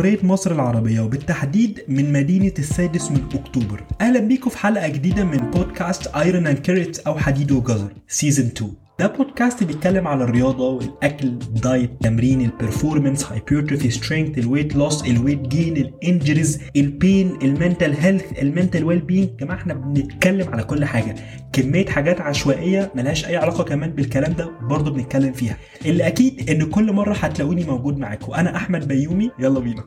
جمهورية مصر العربية وبالتحديد من مدينة السادس من أكتوبر. أهلا بيكم في حلقة جديدة من بودكاست Iron and Carrot أو حديد وجزر season 2 ده بودكاست بيتكلم على الرياضة والأكل الدايت التمرين البرفورمانس هايبرتروفي سترينث الويت لوس الويت جين الانجريز البين المنتال هيلث المنتال ويل بينج يا جماعة إحنا بنتكلم على كل حاجة. كمية حاجات عشوائية ملهاش أي علاقة كمان بالكلام ده برضه بنتكلم فيها. اللي أكيد إن كل مرة هتلاقوني موجود معاكم أنا أحمد بيومي. يلا بينا.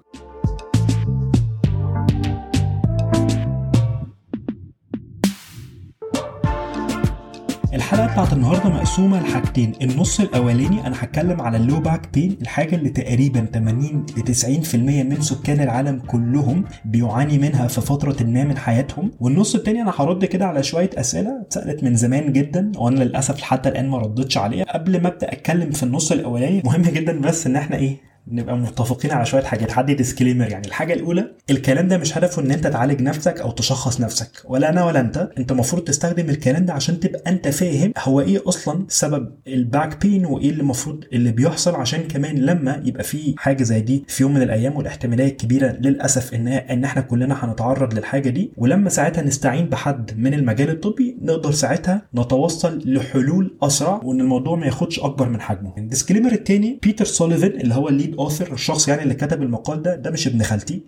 الحلقة بتاعت النهارده مقسومة لحاجتين النص الأولاني أنا هتكلم على ال low back pain الحاجة اللي تقريبا 80 ل 90% من سكان العالم كلهم بيعاني منها في فترة ما من حياتهم والنص التاني أنا هرد كده على شوية أسئلة اتسألت من زمان جدا وأنا للأسف حتى الآن ما ردتش عليها. قبل ما أبدأ أتكلم في النص الأولاني مهم جدا بس إن إحنا إيه نبقى متفقين على شوية حاجات. حد disclaimer يعني. الحاجة الأولى الكلام ده مش هدفه إن أنت تعالج نفسك أو تشخص نفسك. ولا أنا ولا أنت. أنت المفروض تستخدم الكلام ده عشان تبقى أنت فاهم هو إيه أصلا سبب ال back pain وإيه اللي المفروض اللي بيحصل. عشان كمان لما يبقى في حاجة زي دي في يوم من الأيام والاحتمالية الكبيرة للأسف ان إن إحنا كلنا هنتعرض للحاجة دي. ولما ساعتها نستعين بحد من المجال الطبي نقدر ساعتها نتوصل لحلول أسرع وإن الموضوع ما ياخدش أكبر من حجمه. ال disclaimer الثاني بيتر سوليفان اللي هو ال lead author الشخص يعني اللي كتب المقال ده ده مش ابن خالتي.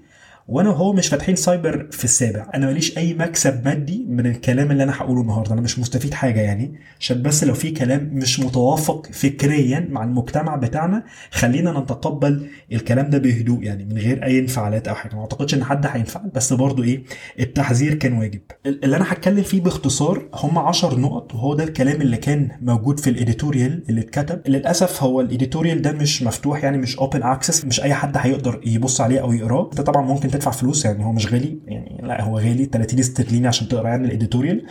وأنا وهو مش فاتحين سايبر في السابع. أنا ماليش اي مكسب مادي من الكلام اللي أنا هقوله النهارده. أنا مش مستفيد حاجة يعني. عشان بس لو في كلام مش متوافق فكريا مع المجتمع بتاعنا خلينا نتقبل الكلام ده بهدوء يعني من غير أي انفعالات أو حاجة. ما أعتقدش إن حد هينفعل بس برضو إيه التحذير كان واجب. اللي أنا هتكلم فيه باختصار هم 10 نقط وهو ده الكلام اللي كان موجود في ال editorial اللي اتكتب. للأسف هو ال editorial ده مش مفتوح يعني مش open access مش أي حد هيقدر يبص عليه أو يقراه. انت طبعا ممكن تدفع فلوس يعني هو مش غالي يعني لا هو غالي 30 استرليني عشان تقرا يعني ال editorial.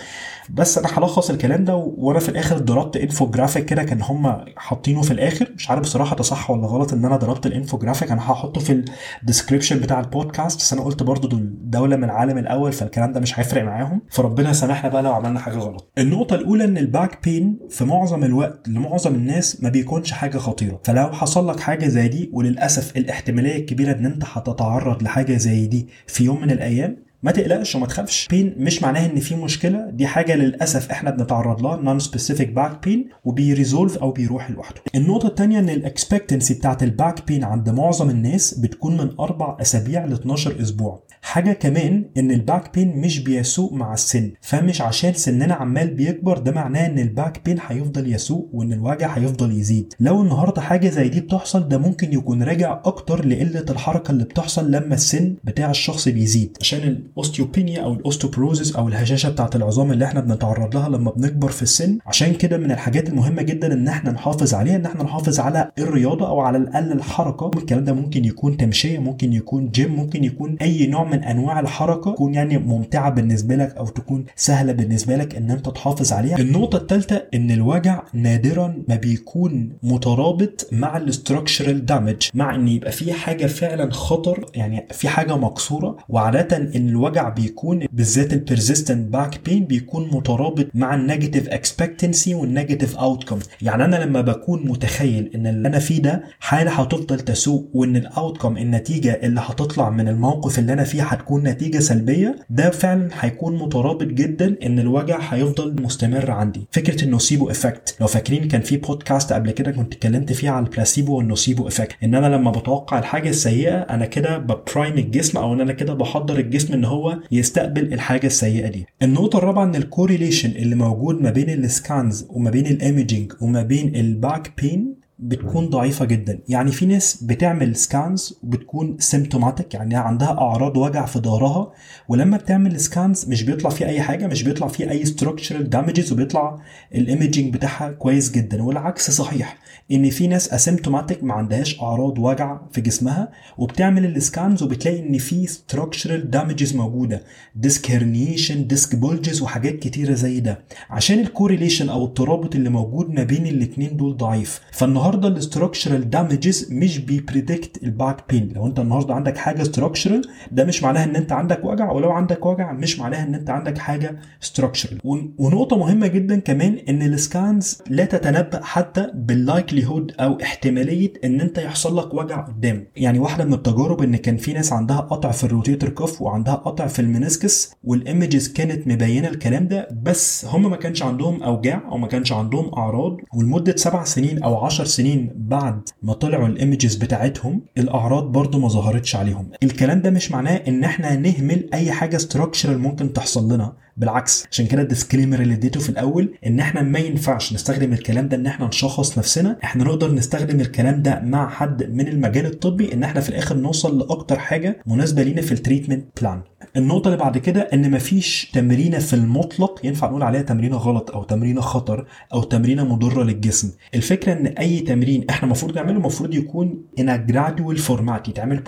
بس أنا هلخص الكلام ده وأنا في الآخر ضربت انفوجرافيك كده كان هم حاطينه في الآخر. مش عارف بصراحة ده صح ولا غلط إن أنا ضربت الانفوجرافيك أنا هحطه في ال description بتاع البودكاست بس أنا قلت برضو دول دولة من العالم الأول فالكلام ده مش هيفرق معاهم. فربنا يسامحنا بقى لو عملنا حاجة غلط. النقطة الأولى إن ال back pain في معظم الوقت لمعظم الناس ما بيكونش حاجة خطيرة. فلو حصل لك حاجة زي دي وللأسف الاحتمالية الكبيرة إن أنت هتتعرض لحاجة زي دي في يوم من الأيام. ما تقلقش وما تخافش. pain مش معناها إن في مشكلة. دي حاجة للأسف إحنا بنتعرض لها. non-specific back pain وبي resolve أو بيروح لوحده. النقطة الثانية إن ال expectancy بتاعت ال back pain عند معظم الناس بتكون من أربع أسابيع ل 12 أسبوع. حاجة كمان إن ال back pain مش بيسوء مع السن فمش عشان سننا عمال بيكبر ده معناه إن ال back pain هيفضل يسوء وإن الوجع هيفضل يزيد. لو النهارده حاجة زي دي بتحصل ده ممكن يكون راجع أكتر لقلة الحركة اللي بتحصل لما السن بتاع الشخص بيزيد. عشان ال osteopenia أو ال osteoporosis أو الهشاشة بتاعت العظام اللي إحنا بنتعرض لها لما بنكبر في السن عشان كده من الحاجات المهمة جدا إن إحنا نحافظ عليها إن إحنا نحافظ على الرياضة أو على الاقل الحركة. الكلام ده ممكن يكون تمشية ممكن يكون جيم ممكن يكون أي نوع من أنواع الحركة تكون يعني ممتعة بالنسبة لك أو تكون سهلة بالنسبة لك إن أنت تحافظ عليها. النقطة الثالثه إن الوجع نادرا ما بيكون مترابط مع ال structural damage مع إن يبقى في حاجة فعلا خطر يعني في حاجة مكسورة. وعادة إن الوجع بيكون بالذات ال persistent back pain بيكون مترابط مع ال negative expectancy وال negative outcome يعني أنا لما بكون متخيل إن اللي أنا فيه ده حالة هتفضل تسوء وإن ال outcome النتيجة اللي هتطلع من الموقف اللي أنا فيه هتكون نتيجة سلبية ده فعلا هيكون مترابط جدا إن الوجع هيفضل مستمر عندي. فكرة ال nocebo effect لو فاكرين كان في بودكاست قبل كده كنت اتكلمت فيه على ال placebo وال nocebo effect ان أنا لما بتوقع الحاجة السيئة أنا كده ب prime الجسم أو إن أنا كده بحضر الجسم إن هو يستقبل الحاجة السيئة دي. النقطة الرابعة إن ال correlation اللي موجود ما بين ال scans وما بين ال imaging وما بين ال back pain بتكون ضعيفة جدا. يعني في ناس بتعمل scans وبتكون symptomatic يعني عندها أعراض وجع في ظهرها ولما بتعمل scans مش بيطلع فيه أي حاجة مش بيطلع فيه أي structural damages وبيطلع ال imaging بتاعها كويس جدا. والعكس صحيح إن في ناس asymptomatic ما عندهاش أعراض وجع في جسمها وبتعمل ال scans وبتلاقي إن في structural damages موجودة. disc herniation disc bulges وحاجات كتيرة زي ده. عشان ال correlation أو الترابط اللي موجود ما بين الاثنين دول ضعيف. فالنهارده ال structural damages مش بي predict ال back pain لو انت النهارده عندك حاجة structural ده مش معناها ان انت عندك وجع ولو عندك وجع مش معناها ان انت عندك حاجة structural ونقطة مهمة جدا كمان إن ال scans لا تتنبأ حتى بال likelihood أو احتمالية إن أنت يحصل لك وجع قدام. يعني واحدة من التجارب إن كان في ناس عندها قطع في ال rotator cuff وعندها قطع في ال meniscus وال images كانت مبينة الكلام ده بس هم ما كانش عندهم أوجاع أو ما كانش عندهم أعراض ولمده سبع سنين أو عشر سنين بعد ما طلعوا ال images بتاعتهم الأعراض برضو ما ظهرتش عليهم. الكلام ده مش معناه إن إحنا نهمل أي حاجة structural ممكن تحصل لنا. بالعكس عشان كده ال disclaimer اللي اديته في الأول إن إحنا ما ينفعش نستخدم الكلام ده إن إحنا نشخص نفسنا. إحنا نقدر نستخدم الكلام ده مع حد من المجال الطبي إن إحنا في الآخر نوصل لأكتر حاجة مناسبة لينا في ال treatment plan النقطة اللي بعد كده إن مفيش تمرينة في المطلق ينفع نقول عليها تمرينة غلط أو تمرينة خطر أو تمرينة مضرة للجسم. الفكرة إن أي تمرين إحنا المفروض نعمله المفروض يكون a gradual format يتعمل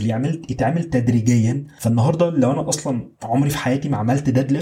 يعمل يتعمل تدريجيا. فالنهاردة لو أنا أصلا عمري في حياتي ما عملت dead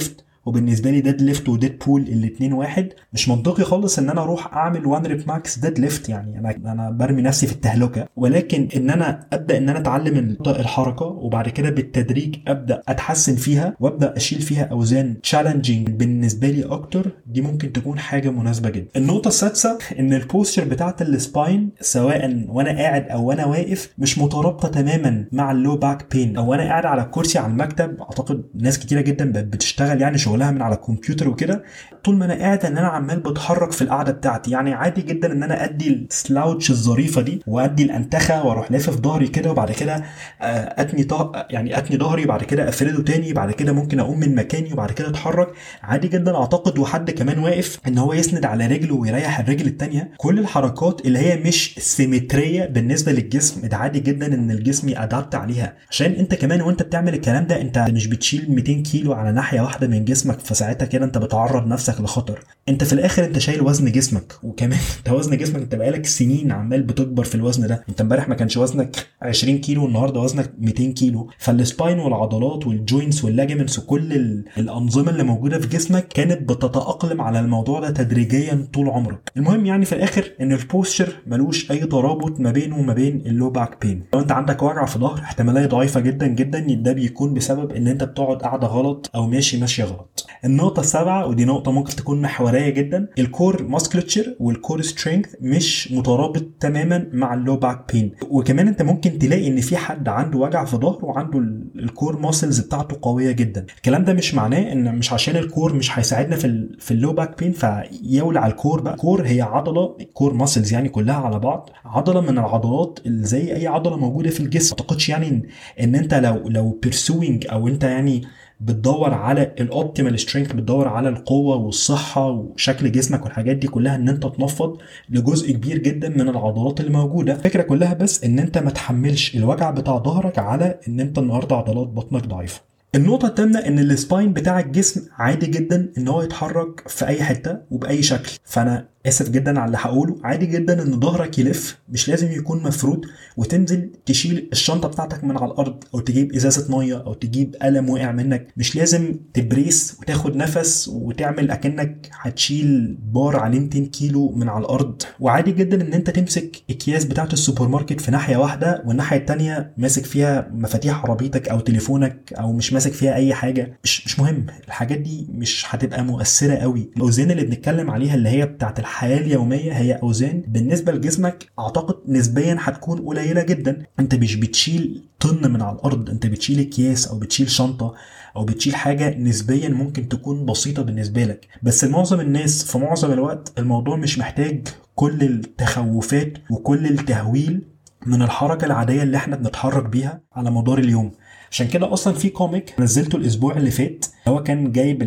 وبالنسبة لي deadlift و Deadpool الاثنين واحد مش منطقي خالص إن أنا أروح أعمل one rep max deadlift يعني. أنا أنا برمي نفسي في التهلكة. ولكن إن أنا أبدأ إن أنا أتعلم الحركة وبعد كده بالتدريج أبدأ أتحسن فيها وأبدأ أشيل فيها أوزان challenging بالنسبة لي أكتر دي ممكن تكون حاجة مناسبة جدا. النقطة السادسة إن ال posture بتاعت ال spine سواء وأنا قاعد أو وأنا واقف مش مترابطة تماما مع ال low back pain أو وأنا قاعد على الكرسي على المكتب أعتقد ناس كتيرة جدا بتشتغل يعني شغل شغلها من على الكمبيوتر وكده طول ما أنا قاعد إن أنا عمال بتحرك في القعدة بتاعتي. يعني عادي جدا إن أنا أدي السلاوتش الظريفة دي وأدي الأنتخة وأروح لافف ظهري كده وبعد كده أتني طه يعني أتني ظهري وبعد كده أفرده تاني بعد كده ممكن أقوم من مكاني وبعد كده أتحرك. عادي جدا أعتقد وحد كمان واقف إن هو يسند على رجله ويريح الرجل التانية. كل الحركات اللي هي مش سيمترية بالنسبة للجسم ده عادي جدا إن الجسم يادابت عليها. عشان أنت كمان وأنت بتعمل الكلام ده أنت مش بتشيل 200 كيلو على ناحية واحدة من جسمك. فساعتها كده انت بتعرض نفسك لخطر. انت في الآخر انت شايل وزن جسمك وكمان انت وزن جسمك انت بقالك سنين عمال بتكبر في الوزن ده. انت امبارح ما كانش وزنك 20 كيلو والنهارده وزنك 200 كيلو. فالسباين والعضلات وال joints وال ligaments وكل الأنظمة اللي موجودة في جسمك كانت بتتأقلم على الموضوع ده تدريجيا طول عمرك. المهم يعني في الآخر إن ال posture ملوش أي ترابط ما بينه وما بين ال low back pain لو أنت عندك وجع في ظهر احتمالية ضعيفة جدا جدا ده بيكون بسبب إن أنت بتقعد قاعدة غلط أو ماشي ماشية غلط. النقطة السابعة ودي نقطة ممكن تكون محوريه جدا. ال core musculature وال core strength مش مترابط تماما مع ال low back pain وكمان أنت ممكن تلاقي إن في حد عنده وجع في ظهره وعنده ال core muscles بتاعته قوية جدا. الكلام ده مش معناه إن مش عشان ال core مش هيساعدنا في في ال low back pain فيولع ال core بقى. ال core هي عضلة core muscles يعني كلها على بعض. عضلة من العضلات اللي زي أي عضلة موجودة في الجسم. ما أعتقدش يعني ان أنت لو لو pursuing أو أنت يعني بتدور على ال optimal strength بتدور على القوة والصحة وشكل جسمك والحاجات دي كلها إن أنت تنفض لجزء كبير جدا من العضلات اللي موجودة. الفكرة كلها بس إن أنت ما تحملش الوجع بتاع ظهرك على إن أنت النهارده عضلات بطنك ضعيفة. النقطة الثامنة إن ال spine بتاع الجسم عادي جدا إن هو يتحرك في أي حتة وبأي شكل، فأنا آسف جدا على اللي هقوله. عادي جدا إن ظهرك يلف مش لازم يكون مفرود وتنزل تشيل الشنطة بتاعتك من على الأرض أو تجيب إزازة مية أو تجيب قلم وقع منك. مش لازم ت brace وتاخد نفس وتعمل أكنك هتشيل بار عليه 200 كيلو من على الأرض. وعادي جدا إن أنت تمسك أكياس بتاعة السوبر ماركت في ناحية واحدة والناحية الثانية ماسك فيها مفاتيح عربيتك أو تليفونك أو مش ماسك فيها أي حاجة. مش مش مهم. الحاجات دي مش هتبقى مؤثرة قوي. الأوزان اللي بنتكلم عليها اللي هي بتاعة الحياة اليومية هي أوزان. بالنسبة لجسمك أعتقد نسبيا هتكون قليلة جدا. أنت مش بتشيل طن من على الأرض أنت بتشيل أكياس أو بتشيل شنطة أو بتشيل حاجة نسبيا ممكن تكون بسيطة بالنسبة لك. بس معظم الناس في معظم الوقت الموضوع مش محتاج كل التخوفات وكل التهويل من الحركة العادية اللي إحنا بنتحرك بيها على مدار اليوم. عشان كده أصلا في كوميك نزلته الأسبوع اللي فات هو كان جايب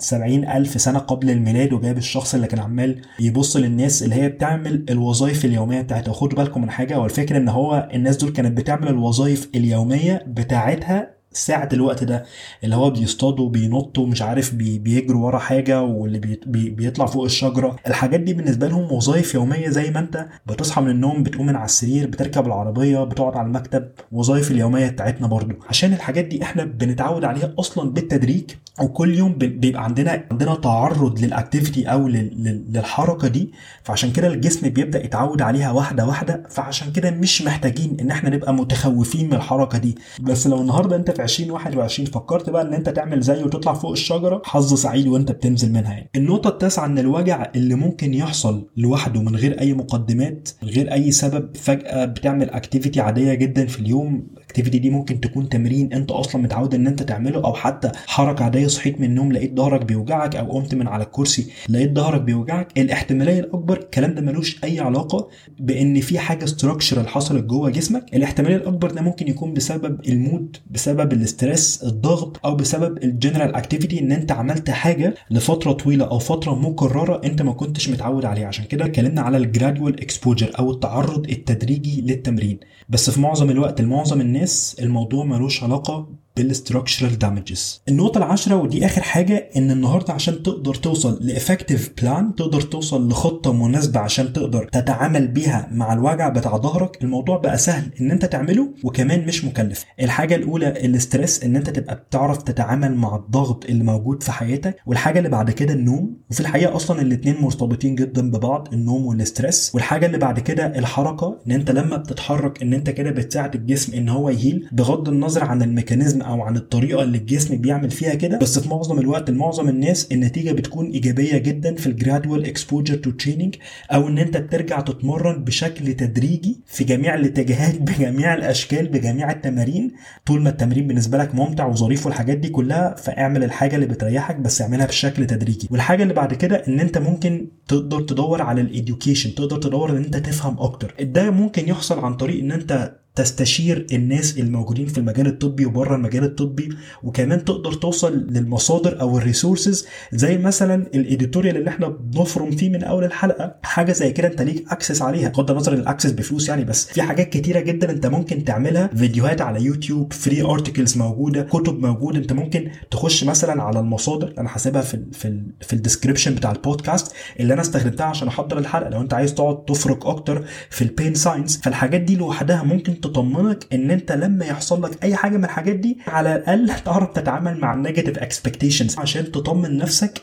70 ألف سنة قبل الميلاد وجايب الشخص اللي كان عمال يبص للناس اللي هي بتعمل الوظائف اليومية بتاعتها. خدوا بالكم من حاجة هو إن هو الناس دول كانت بتعمل الوظائف اليومية بتاعتها ساعة الوقت ده اللي هو بيصطادوا بينطوا مش عارف بي بيجروا ورا حاجة واللي بي بي بيطلع فوق الشجرة. الحاجات دي بالنسبة لهم وظائف يومية زي ما أنت بتصحى من النوم بتقوم من على السرير بتركب العربية بتقعد على المكتب وظائف اليومية بتاعتنا برضو. عشان الحاجات دي إحنا بنتعود عليها أصلا بالتدريج وكل يوم بيبقى عندنا عندنا تعرض لل activity أو للحركة دي فعشان كده الجسم بيبدأ يتعود عليها واحدة واحدة فعشان كده مش محتاجين إن إحنا نبقى متخوفين من الحركة دي. بس لو النهارده أنت في 2021 فكرت بقى إن أنت تعمل زيه وتطلع فوق الشجرة حظ سعيد وأنت بتنزل منها يعني. النقطة التاسعة إن الوجع اللي ممكن يحصل لوحده من غير أي مقدمات من غير أي سبب فجأة بتعمل activity عادية جدا في اليوم ال activity دي ممكن تكون تمرين انت أصلا متعود ان انت تعمله أو حتى حركة عادية صحيت من النوم لقيت ظهرك بيوجعك أو قمت من على الكرسي لقيت ظهرك بيوجعك. الاحتمالية الأكبر الكلام ده ملوش أي علاقة بإن في حاجة structural حصلت جوه جسمك. الاحتمالية الأكبر ده ممكن يكون بسبب ال mood بسبب ال stress الضغط أو بسبب ال general activity إن أنت عملت حاجة لفترة طويلة أو فترة مكررة أنت ما كنتش متعود عليها. عشان كده اتكلمنا على ال gradual exposure أو التعرض التدريجي للتمرين. بس في معظم الوقت لمعظم الناس الموضوع ملوش علاقة بال structural damages النقطة العاشرة ودي آخر حاجة إن النهاردة عشان تقدر توصل ل effective plan تقدر توصل لخطة مناسبة عشان تقدر تتعامل بيها مع الوجع بتاع ظهرك الموضوع بقى سهل إن أنت تعمله وكمان مش مكلف. الحاجة الأولى ال stress إن أنت تبقى بتعرف تتعامل مع الضغط اللي موجود في حياتك. والحاجة اللي بعد كده النوم. وفي الحقيقة أصلا الاتنين مرتبطين جدا ببعض النوم وال stress والحاجة اللي بعد كده الحركة إن أنت لما بتتحرك إن أنت كده بتساعد الجسم إن هو ي heal بغض النظر عن ال mechanism أو عن الطريقة اللي الجسم بيعمل فيها كده بس في معظم الوقت لمعظم الناس النتيجة بتكون إيجابية جدا في ال gradual exposure to training أو إن أنت ترجع تتمرن بشكل تدريجي في جميع الاتجاهات بجميع الأشكال بجميع التمارين. طول ما التمرين بالنسبة لك ممتع وظريف والحاجات دي كلها فاعمل الحاجة اللي بتريحك بس اعملها بشكل تدريجي. والحاجة اللي بعد كده إن أنت ممكن تقدر تدور على ال education تقدر تدور إن أنت تفهم أكتر. ده ممكن يحصل عن طريق إن أنت تستشير الناس الموجودين في المجال الطبي وبره المجال الطبي وكمان تقدر توصل للمصادر أو ال resources زي مثلا ال editorial اللي إحنا بنفرم فيه من أول الحلقة. حاجة زي كده أنت ليك access عليها بغض النظر إن ال access بفلوس يعني بس في حاجات كتيرة جدا أنت ممكن تعملها. فيديوهات على يوتيوب free articles موجودة كتب موجودة. أنت ممكن تخش مثلا على المصادر أنا حاسبها في ال في ال في ال description بتاع البودكاست اللي أنا استخدمتها عشان أحضر الحلقة. لو أنت عايز تقعد تفرق أكتر في ال pain science فالحاجات دي لوحدها ممكن تطمنك إن أنت لما يحصل لك أي حاجة من الحاجات دي على الأقل تعرف تتعامل مع ال negative expectations عشان تطمن نفسك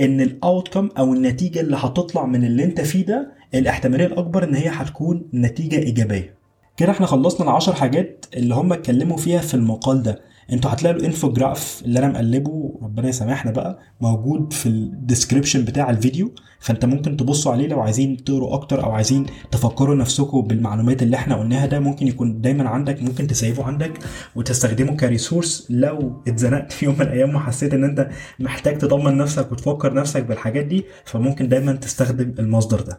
إن ال outcome أو النتيجة اللي هتطلع من اللي أنت فيه ده الاحتمالية الأكبر إن هي هتكون نتيجة إيجابية. كده إحنا خلصنا العشر حاجات اللي هم اتكلموا فيها في المقال ده. أنتوا هتلاقوا ال infograph اللي أنا مقلبه ربنا يسامحنا بقى موجود في ال description بتاع الفيديو. فأنت ممكن تبصوا عليه لو عايزين تقروا أكتر أو عايزين تفكروا نفسكم بالمعلومات اللي إحنا قلناها ده ممكن يكون دايما عندك ممكن تسيبه عندك وتستخدمه ك resource لو اتزنقت في يوم من الأيام وحسيت إن أنت محتاج تطمن نفسك وتفكر نفسك بالحاجات دي فممكن دايما تستخدم المصدر ده.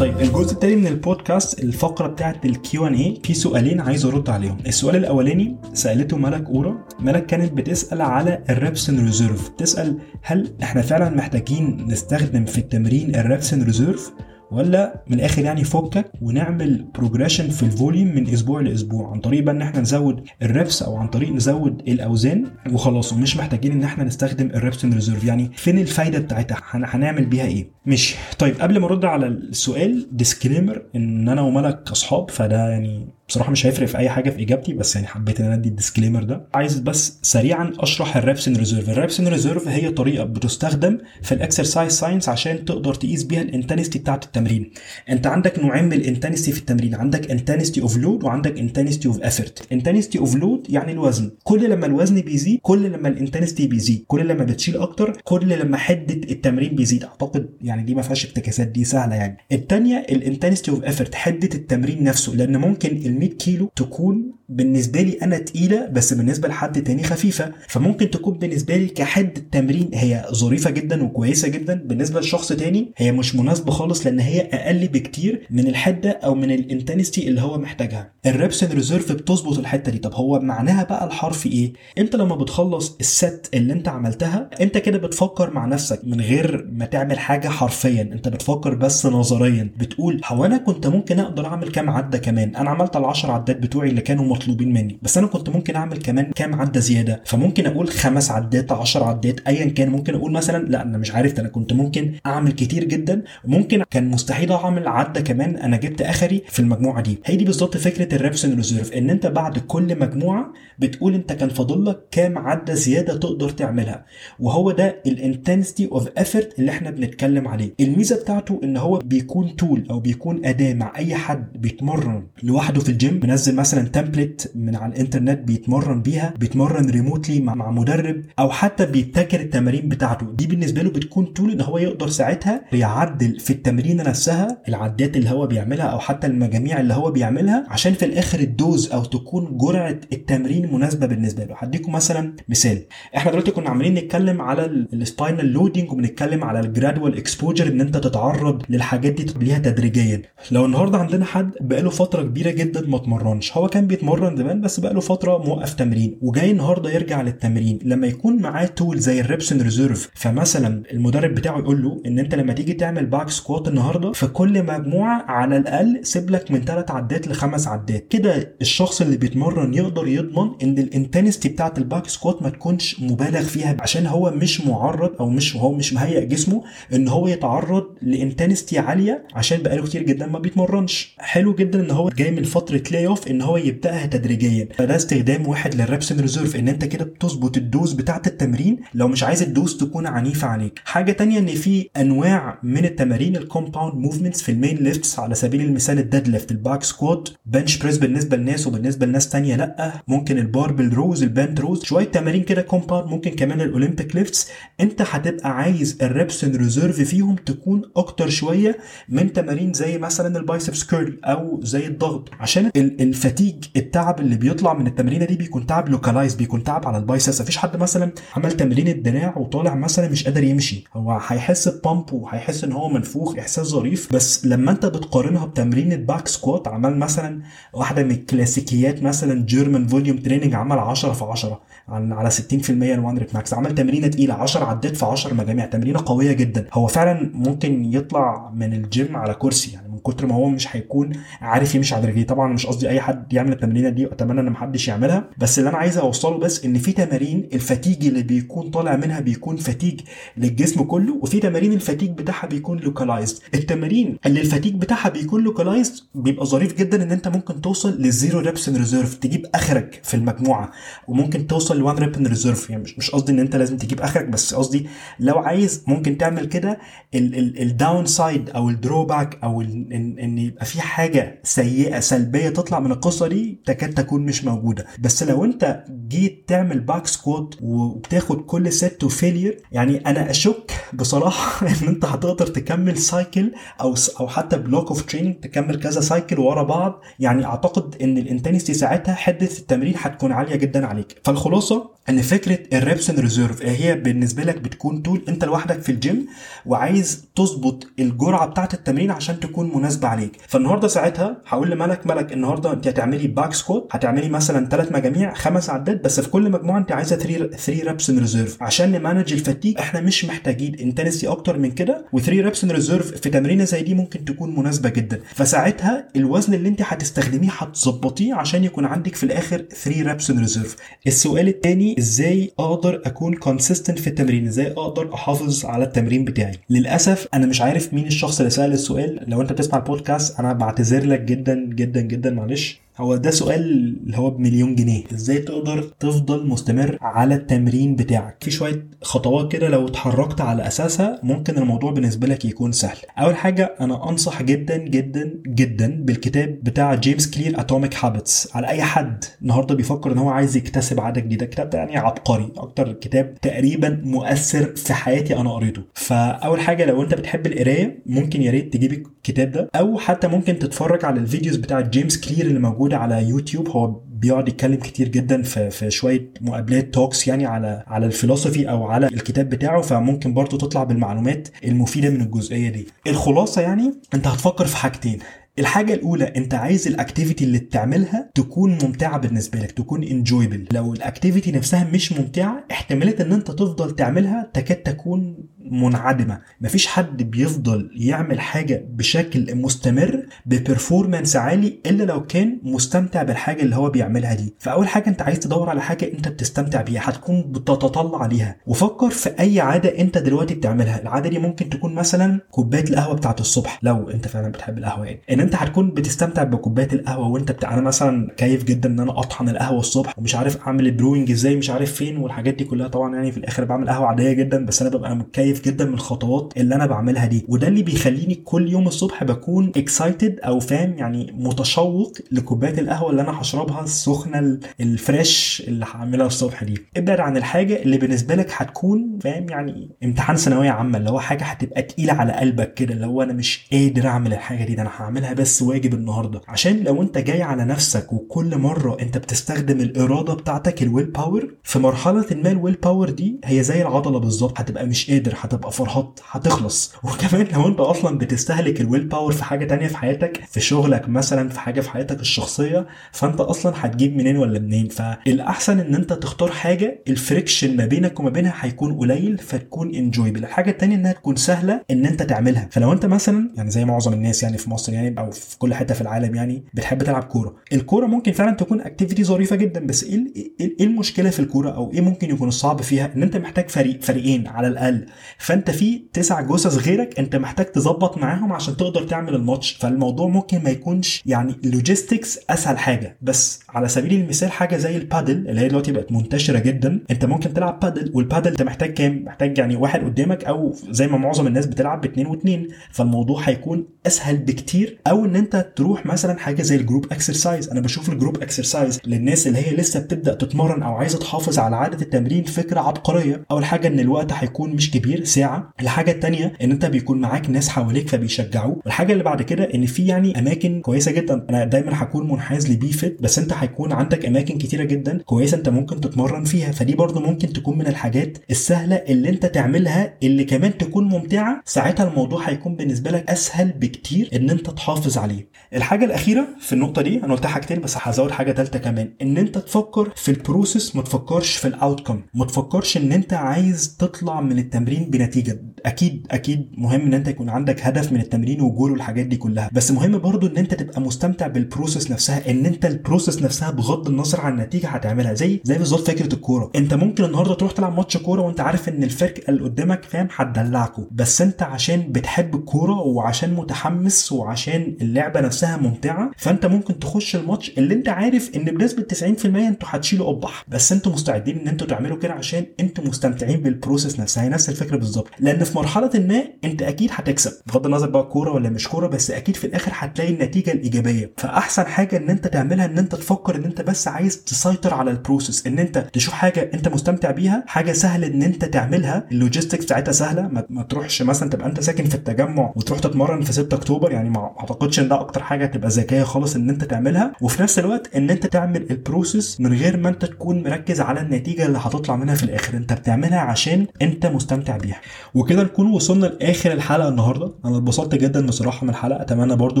طيب الجزء التاني من البودكاست الفقرة بتاعت ال Q and A في سؤالين عايز أرد عليهم. السؤال الأولاني سألته ملك أورا. ملك كانت بتسأل على ال reps in reserve تسأل هل إحنا فعلا محتاجين نستخدم في التمرين ال reps in reserve ولا من الآخر يعني فكك ونعمل progression في ال volume من أسبوع لأسبوع عن طريق بقى إن إحنا نزود ال reps أو عن طريق نزود الأوزان وخلاص. ومش محتاجين إن إحنا نستخدم ال reps in reserve يعني فين الفايدة بتاعتها؟ هنعمل بيها إيه؟ مش طيب قبل ما أرد على السؤال disclaimer إن أنا وملك أصحاب فده يعني بصراحة مش هيفرق في أي حاجة في إجابتي بس يعني حبيت إن أنا أدي ال disclaimer ده. عايز بس سريعا أشرح ال reps in reserve ال reps in reserve هي طريقة بتستخدم في ال exercise science عشان تقدر تقيس بيها ال intensity بتاعة التمرين. أنت عندك نوعين من ال intensity في التمرين. عندك intensity of load وعندك intensity of effort intensity of load يعني الوزن. كل لما الوزن بيزيد كل لما ال intensity بيزيد. كل لما بتشيل أكتر كل لما حدة التمرين بيزيد. أعتقد يعني دي ما فيهاش افتكاسات دي سهلة يعني. الثانية ال intensity of effort حدة التمرين نفسه. لأن ممكن ال 100 كيلو تكون بالنسبة لي أنا تقيلة بس بالنسبة لحد تاني خفيفة. فممكن تكون بالنسبة لي كحد التمرين هي ظريفة جدا وكويسة جدا. بالنسبة لشخص تاني هي مش مناسبة خالص لأن هي أقل بكتير من الحدة أو من ال intensity اللي هو محتاجها. ال reps in reserve بتظبط الحتة دي. طب هو معناها بقى الحرف إيه؟ انت لما بتخلص ال set اللي أنت عملتها انت كده بتفكر مع نفسك من غير ما تعمل حاجة حرفيا؟ أنت بتفكر بس نظريا. بتقول هو أنا كنت ممكن أقدر أعمل كام عدة كمان؟ أنا عملت ال10 عدات بتوعي اللي كانوا مطلوبين مني. بس أنا كنت ممكن أعمل كمان كام عدة زيادة. فممكن أقول خمس عدات 10 عدات ايا كان. ممكن أقول مثلا لا أنا مش عارف أنا كنت ممكن أعمل كتير جدا. ممكن كان مستحيل أعمل عدة كمان. أنا جبت آخري في المجموعة دي. هي دي بالظبط فكرة ال reps in reserve إن أنت بعد كل مجموعة بتقول أنت كان فاضل لك كام عدة زيادة تقدر تعملها. وهو ده ال intensity of effort اللي إحنا بنتكلم عليه. الميزة بتاعته إن هو بيكون tool أو بيكون أداة مع أي حد بيتمرن لوحده في الجيم منزل مثلا template من على الإنترنت بيتمرن بيها بيتمرن remotely مع, مدرب أو حتى بيبتكر التمارين بتاعته. دي بالنسبة له بتكون tool إن هو يقدر ساعتها يعدل في التمرين نفسها العدات اللي هو بيعملها أو حتى المجاميع اللي هو بيعملها عشان في الآخر ال dose أو تكون جرعة التمرين مناسبة بالنسبة له. هديكم مثلا مثال. إحنا دلوقتي كنا عمالين نتكلم على ال spinal loading وبنتكلم على ال gradual exposure إن أنت تتعرض للحاجات دي ليها تدريجيا. لو النهارده عندنا حد بقاله فترة كبيرة جدا ما اتمرنش هو كان بيتمرن زمان بس بقاله فترة موقف تمرين وجاي النهارده يرجع للتمرين. لما يكون معاه tool زي ال reps in reserve فمثلا المدرب بتاعه يقول له إن أنت لما تيجي تعمل back squat النهارده في كل مجموعة على الأقل سيب لك من ثلاث عدات لخمس عدات. كده الشخص اللي بيتمرن يقدر يضمن إن ال intensity بتاعت ال back squat ما تكونش مبالغ فيها عشان هو مش معرض أو مش هو مش مهيئ جسمه إن هو يتعرض ل intensity عالية عشان بقاله كتير جدا ما بيتمرنش. حلو جدا إن هو جاي من فترة layoff إن هو يبدأها تدريجيا. فده استخدام واحد لل reps in reserve إن أنت كده بتظبط ال dose بتاعت التمرين لو مش عايز ال dose تكون عنيفة عليك. حاجة تانية إن في أنواع من التمارين ال compound movements في ال main lifts على سبيل المثال ال deadlift ال back squat bench press بالنسبة لناس وبالنسبة لناس تانية لأ. ممكن ال barbell rows ال band rows شوية تمارين كده compound ممكن كمان ال Olympic lifts أنت هتبقى عايز ال reps in reserve فيهم تكون أكتر شوية من تمارين زي مثلا ال biceps curl أو زي الضغط. عشان ال fatigue التعب اللي بيطلع من التمرينة دي بيكون تعب localized بيكون تعب على ال biceps مفيش حد مثلا عمل تمرين الدراع وطالع مثلا مش قادر يمشي. هو هيحس ب pump وهيحس إن هو منفوخ إحساس ظريف. بس لما أنت بتقارنها بتمرين ال back squat عمل مثلا واحدة من الكلاسيكيات مثلا German volume training عمل 10 في 10 على 60% ال one rep max عمل تمرينة تقيلة 10 عدات في 10 مجاميع. تمرينة قوية جدا. هو فعلا ممكن يطلع من الجيم على كرسي يعني من كتر ما هو مش هيكون عارف يمشي على رجليه. طبعا مش قصدي أي حد يعمل التمرينة دي واتمنى إن محدش يعملها. بس اللي أنا عايز أوصله بس إن في تمارين ال fatigue اللي بيكون طالع منها بيكون fatigue للجسم كله وفي تمارين ال fatigue بتاعها بيكون localized التمارين اللي ال fatigue بتاعها بيكون localized بيبقى ظريف جدا إن أنت ممكن توصل لل zero reps in reserve تجيب آخرك في المجموعة وممكن توصل ل one rep in reserve يعني مش مش قصدي إن أنت لازم تجيب آخرك بس قصدي لو عايز ممكن تعمل كده ال downside أو ال drawback أو إن, إن يبقى في حاجة سيئة سلبية تطلع من القصة دي تكاد تكون مش موجودة. بس لو أنت جيت تعمل back squat وبتاخد كل set و failure يعني أنا أشك بصراحة إن أنت هتقدر تكمل cycle أو أو حتى block of training تكمل كذا cycle ورا بعض. يعني أعتقد إن ال intensity ساعتها حدة التمرين هتكون عالية جدا عليك. فالخلاصة إن فكرة ال reps in reserve هي بالنسبة لك بتكون tool أنت لوحدك في الجيم وعايز تظبط الجرعة بتاعة التمرين عشان تكون مناسبة عليك. فالنهاردة ساعتها هقول لملك ملك النهارده انت هتعملي back squat هتعملي مثلا ثلاث مجاميع خمس عدات بس في كل مجموعة انت عايزة 3 3 reps in reserve عشان ن manage ال fatigue إحنا مش محتاجين intensity أكتر من كده و3 reps in reserve في تمرينة زي دي ممكن تكون مناسبة جدا. فساعتها الوزن اللي انت هتستخدميه هتظبطيه عشان يكون عندك في الآخر 3 reps in reserve السؤال الثاني إزاي أقدر أكون consistent في التمرين؟ إزاي أقدر أحافظ على التمرين بتاعي؟ للأسف أنا مش عارف مين الشخص اللي سأل السؤال. لو أنت بتسمع البودكاست أنا بعتذر لك جدا جدا جدا معلش. هو ده سؤال اللي هو بمليون جنيه. إزاي تقدر تفضل مستمر على التمرين بتاعك؟ في شوية خطوات كده لو اتحركت على أساسها ممكن الموضوع بالنسبة لك يكون سهل. أول حاجة أنا أنصح جدا جدا جدا بالكتاب بتاع جيمس كلير Atomic Habits على أي حد النهارده بيفكر إن هو عايز يكتسب عاده جديده الكتاب ده يعني عبقري أكتر كتاب تقريبا مؤثر في حياتي أنا قريته. فأول حاجة لو أنت بتحب القراية ممكن يا ريت تجيب الكتاب ده أو حتى ممكن تتفرج على ال videos بتاع جيمس كلير اللي موجوده على يوتيوب. هو بيقعد يتكلم كتير جدا في, في شوية مقابلات talks يعني على على الفلسفة أو على الكتاب بتاعه. فممكن برضه تطلع بالمعلومات المفيدة من الجزئية دي. الخلاصة يعني أنت هتفكر في حاجتين. الحاجة الأولى أنت عايز ال activity اللي بتعملها تكون ممتعة بالنسبة لك تكون enjoyable لو ال activity نفسها مش ممتعة احتمالية أن أنت تفضل تعملها تكاد تكون منعدمة. مفيش حد بيفضل يعمل حاجة بشكل مستمر ب performance عالي إلا لو كان مستمتع بالحاجة اللي هو بيعملها دي. فأول حاجة أنت عايز تدور على حاجة أنت بتستمتع بيها هتكون بتتطلع عليها وفكر في أي عادة أنت دلوقتي بتعملها. العادة دي ممكن تكون مثلا كوباية القهوة بتاعت الصبح لو أنت فعلا بتحب القهوة يعني. إن انت هتكون بتستمتع بكوباية القهوة وانت بتاع أنا مثلا كيف جدا إن أنا أطحن القهوة الصبح ومش عارف أعمل ال brewing إزاي مش عارف فين والحاجات دي كلها طبعا يعني في الآخر بعمل قهوة عادية جدا بس أنا ببقى متكيف جدا من الخطوات اللي أنا بعملها دي. وده اللي بيخليني كل يوم الصبح بكون excited أو فاهم يعني متشوق لكوباية القهوة اللي أنا هشربها السخنة ال fresh اللي هعملها الصبح دي. ابعد عن الحاجة اللي بالنسبة لك هتكون فاهم يعني امتحان ثانوية عامة اللي هو حاجة هتبقى تقيلة على قلبك كده اللي هو أنا مش قادر أعمل الحاجة دي ده أنا هعملها بس واجب النهارده. عشان لو انت جاي على نفسك وكل مرة انت بتستخدم الإرادة بتاعتك ال willpower في مرحلة ما ال willpower دي هي زي العضلة بالظبط هتبقى مش قادر هتبقى فرهط هتخلص. وكمان لو انت أصلا بتستهلك ال willpower في حاجة تانية في حياتك في شغلك مثلا في حاجة في حياتك الشخصية فانت أصلا هتجيب منين ولا منين. فالأحسن إن انت تختار حاجة ال friction ما بينك وما بينها هيكون قليل فتكون enjoyable الحاجة التانية إنها تكون سهلة إن انت تعملها. فلو انت مثلا يعني زي معظم الناس يعني في مصر يعني أو في كل حتة في العالم يعني بتحب تلعب كورة. الكورة ممكن فعلا تكون activity ظريفة جدا بس إيه إيه المشكلة في الكورة أو إيه ممكن يكون الصعب فيها؟ إن أنت محتاج فريق فريقين على الأقل. فأنت في تسع جثث غيرك أنت محتاج تظبط معاهم عشان تقدر تعمل الماتش. فالموضوع ممكن ما يكونش يعني logistics أسهل حاجة. بس على سبيل المثال حاجة زي البادل اللي هي دلوقتي بقت منتشرة جدا أنت ممكن تلعب padel وال padel أنت محتاج كام؟ محتاج يعني واحد قدامك أو زي ما معظم الناس بتلعب باثنين واثنين فالموضوع هيكون أسهل بكتير أو إن أنت تروح مثلا حاجة زي ال group exercise أنا بشوف ال group exercise للناس اللي هي لسه بتبدأ تتمرن أو عايزة تحافظ على عاده التمرين فكرة عبقرية. أول حاجة إن الوقت هيكون مش كبير ساعة. الحاجة الثانية إن أنت بيكون معاك ناس حواليك فبيشجعوك. والحاجة اللي بعد كده إن في يعني أماكن كويسة جدا. أنا دايما هكون منحاز ل Be Fit بس أنت هيكون عندك أماكن كتيرة جدا كويسة أنت ممكن تتمرن فيها. فدي برضو ممكن تكون من الحاجات السهلة اللي أنت تعملها اللي كمان تكون ممتعة. ساعتها الموضوع هيكون بالنسبة لك أسهل بكتير إن أنت تحافظ عليه. الحاجة الأخيرة في النقطة دي أنا قلت حاجتين بس هزود حاجة ثالثه كمان. إن أنت تفكر في ال process ما تفكرش في ال outcome ما تفكرش إن أنت عايز تطلع من التمرين بنتيجة. أكيد أكيد مهم إن أنت يكون عندك هدف من التمرين وجول والحاجات دي كلها. بس مهم برضو إن أنت تبقى مستمتع بال process نفسها. إن أنت ال process نفسها بغض النظر عن النتيجة هتعملها. زي زي بالظبط فكرة الكورة. أنت ممكن النهارده تروح تلعب ماتش كورة وأنت عارف إن الفرق اللي قدامك فاهم؟ هتدلعكوا. بس أنت عشان بتحب الكورة وعشان متحمس وعشان اللعبة نفسها ممتعة فأنت ممكن تخش الماتش اللي أنت عارف إن بنسبة 90% أنتوا هتشيلوا قبح بس أنتوا مستعدين إن أنتوا تعملوا كده عشان أنتوا مستمتعين بال process نفسها. هي نفس الفكرة بالظبط. لأن في مرحلة ما أنت أكيد هتكسب. بغض النظر بقى كورة ولا مش كورة بس أكيد في الآخر هتلاقي النتيجة الإيجابية. فأحسن حاجة إن أنت تعملها إن أنت تفكر إن أنت بس عايز تسيطر على ال process إن أنت تشوف حاجة أنت مستمتع بيها حاجة سهل إن أنت تعملها. ال logistics بتاعتها سهلة. ما, تروحش مثلا تبقى أنت ساكن في التجمع وتروح تتمرن في 6 أكتوبر يعني ما اعتقدش ان ده أكتر حاجة تبقى ذكية خالص إن أنت تعملها. وفي نفس الوقت إن أنت تعمل البروسيس من غير ما أنت تكون مركز على النتيجة اللي هتطلع منها في الآخر. أنت بتعملها عشان أنت مستمتع بيها. وكده نكون وصلنا لآخر الحلقة النهارده. أنا اتبسطت جدا بصراحة من الحلقة. أتمنى برضو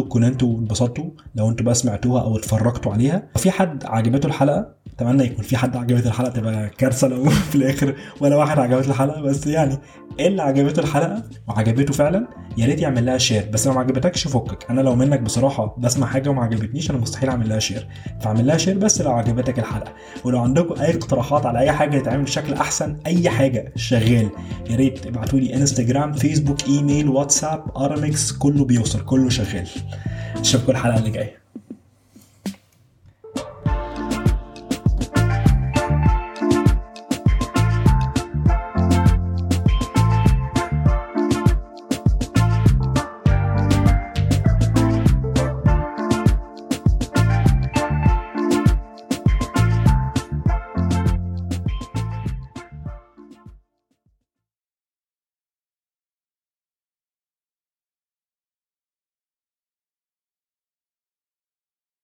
تكونوا أنتوا اتبسطتوا. لو أنتوا بقى سمعتوها أو اتفرجتوا عليها. في حد عجبته الحلقة أتمنى يكون في حد عجبته الحلقة تبقى كارثة لو في الآخر ولا واحد عجبته الحلقة. بس يعني اللي عجبته الحلقة وعجبته فعلا يا ريت يعمل لها share بس لو ما عجبتكش فكك. أنا لو منك بصراحة بسمع حاجة وما عجبتنيش أنا مستحيل أعمل لها share فاعمل لها share بس لو عجبتك الحلقة. ولو عندكم أي اقتراحات على أي حاجة تتعمل بشكل أحسن أي حاجة شغال يا ريت ابعتوا لي انستجرام فيسبوك إيميل واتساب ارامكس كله بيوصل كله شغال. أشوفكم الحلقة اللي جاية.